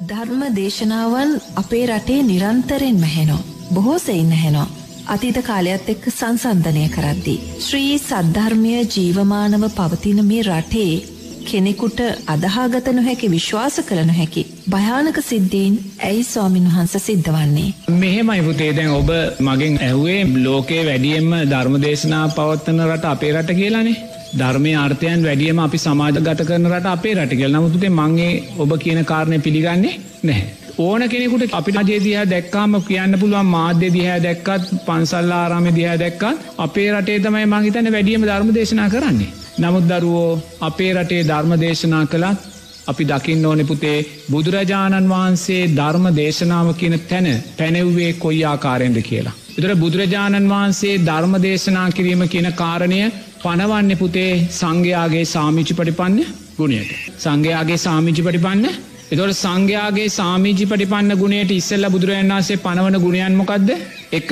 ධර්ම දේශනාවන් අපේ රටේ නිරන්තරයෙන් මැහෙනෝ. බොහෝ සෙයින් නැහෙනෝ. අතීත කාලයක්ත් එක්ක සංසන්ධනය කරද්දී. ශ්‍රී සද්ධර්මය ජීවමානව පවතින මේ රටේ කෙනෙකුට අදහාගත නොහැකි විශ්වාස කළ නොහැකි. භයානක සිද්ධීන් ඇයි ස්වාමින් වහන්ස සිද්ධ වන්නේ. මෙහෙමයි පුතේ දැන් ඔබ මගෙන් ඇහුවේ ලෝකයේ වැඩියෙන්ම ධර්මදේශනා පවත්වන රට අපේ රට කියලානේ. ධර්මය අර්ථයන් වැඩියම අපි සමාජගත කරන රට අපේ රට කියල නමුතුේ මංගේ ඔබ කියන කාරණය පිළිගන්නේ නැහැ. ඕන කෙනෙකුට අපි අජේ දිහ දැක්කාම කියන්න පුළුවන් මාධ්‍ය දිහැ දැක්කත් පන්සල් ආරාම දිහ දැක්කත් අපේ රටේ තමයි මංහිතන වැඩියම ධර්ම දේශනා කරන්නේ. නමුත් දරුවෝ අපේ රටේ ධර්ම දේශනා කළත් අපි දකින්න ඕනෙ පුතේ බුදුරජාණන් වහන්සේ ධර්ම දේශනාව කියන තැන පැනෙව්වේ කොයි ආකාරයෙන්ද කියලා. එතර බුදුරජාණන් වහන්සේ ධර්ම දේශනා කිරීම කියන කාරණය පනවන්න පුතේ සංඝයාගේ සාමිචි පටිපන්න ගුණයට. සංඝයාගේ සාමිචි පටිපන්න එතොට සංඝයාගේ සාමීජි පටිපන්න ගුණයට ඉස්සල්ල බුදුරජන් වන්සේ පනවන ගුණයන්මොකක්ද එක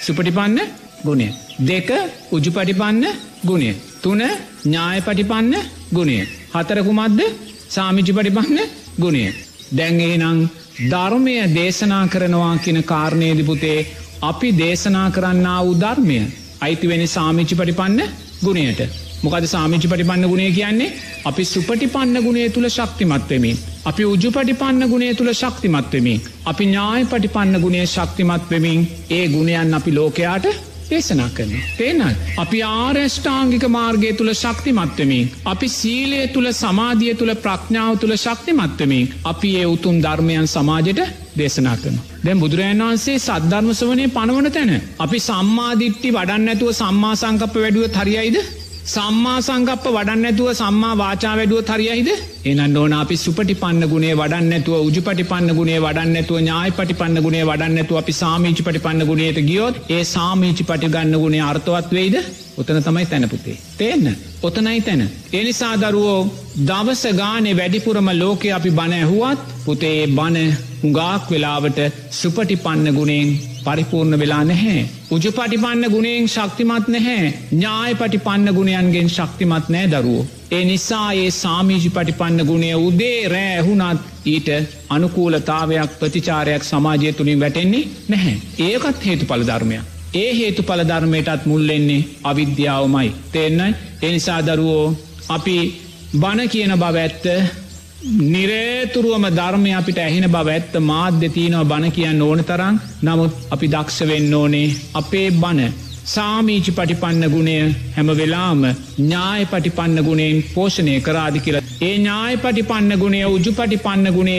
සුපටිපන්න ගුණය. දෙක උජුපටිපන්න ගුණය. තුන ඥාය පටිපන්න ගුණය. හතරකුමත්ද සාමිචි පටිපන්න ගුණය. දැන්ගේ නං ධර්මය දේශනා කරනවා කියන කාරණයදිපුතේ අපි දේශනා කරන්න වූ ධර්මය අයිතිවෙන සාමිචි පටිපන්න ගුණයට. මොකද සාමිචි පටිපන්න ගුණේ කියන්නේ අපි සුපටිපන්න ගුණේ තුළ ශක්තිමත්වමින්. අපි උජු පටිපන්න ගුණේ තුළ ශක්තිමත්වමින්. අපි ඥාය පටිපන්න ගුණේ ශක්තිමත්වමින් ඒ ගුණයන් අපි ලෝකයාට දේශනා කරන. තේනල් අපි ආර්ෂ්ඨාංගික මාර්ගය තුළ ශක්තිමත්වමින්. අපි සීලය තුළ සමාධිය තුළ ප්‍රඥාව තුළ ශක්තිමත්වමින්. අපි ඒ උතුම් ධර්මයන් සමාජයට දේශනා කරන. දැන් බුදුරජන් වන්සේ සද්ධර්මස වනේ පනවන තැන. අපි සම්මාධිප්ති වඩන්න ඇතුව සම්මා සංකප වැඩුව හරියිද. සම්මා සංකප්ප වඩන්න ඇතුව සම්මා වාචා වැඩුව හරියිද. එනන්න ඕන අපි සුපටි පන්න ගුණේ වඩන්නඇතුව උජපටි පන්න ගුණේ වඩන්නඇතුව ඥාය පටි පන්න ගුණේ වඩන්නඇතු අපි සාමීචි පටි පන්න ගුණේට ගියොත් ඒ සාමීචි පටි ගන්න ගුණේ අර්ථවත් වෙයිද ඔතන තමයි තැනපුතේ. තේන්න ඔතනයි තැන. එනිසා දරුවෝ දවස ගානේ වැඩිපුරම ලෝකෙ අපි බණ ඇහුවත් පුතේ බණ හුඟාක් වෙලාවට සුපටි පන්න ගුණෙන් පරිපූර්ණ වෙලා නැහැ. උජ පටිපන්න ගුණෙන් ශක්තිමත් නැහැ ඥාය පටිපන්න ගුණයන්ගෙන් ශක්තිමත් නෑ දරුවෝ. ඒ නිසා ඒ සාමීජි පටිපන්න ගුණය උදේ රෑහුණත් ඊට අනුකූලතාවයක් ප්‍රතිචාරයක් සමාජය තුළින් වැටෙන්නේ නැහැ. ඒකත් හේතු පලධර්මයක්. ඒ හේතු පලධර්මයටත් මුල්ලෙන්නේ අවිද්‍යාවමයි. තෙන්නයි එනිසා දරුවෝ අපි බණ කියන බව ඇත්ත නිරේතුරුවම ධර්මය අපිට ඇහෙන බව ඇත්ත මාධ්‍ය තියනව බණ කියන්න ඕන තරම් නමුත් අපි දක්ෂ වෙන්න ඕනේ අපේ බණ සාමීචි පටිපන්න ගුණය හැම වෙලාම ඥාය පටිපන්න ගුණයෙන් පෝෂණය කරාදි කියලා. ඒ ඥාය පටිපන්න ගුණය උජු පටිපන්න ගුණේ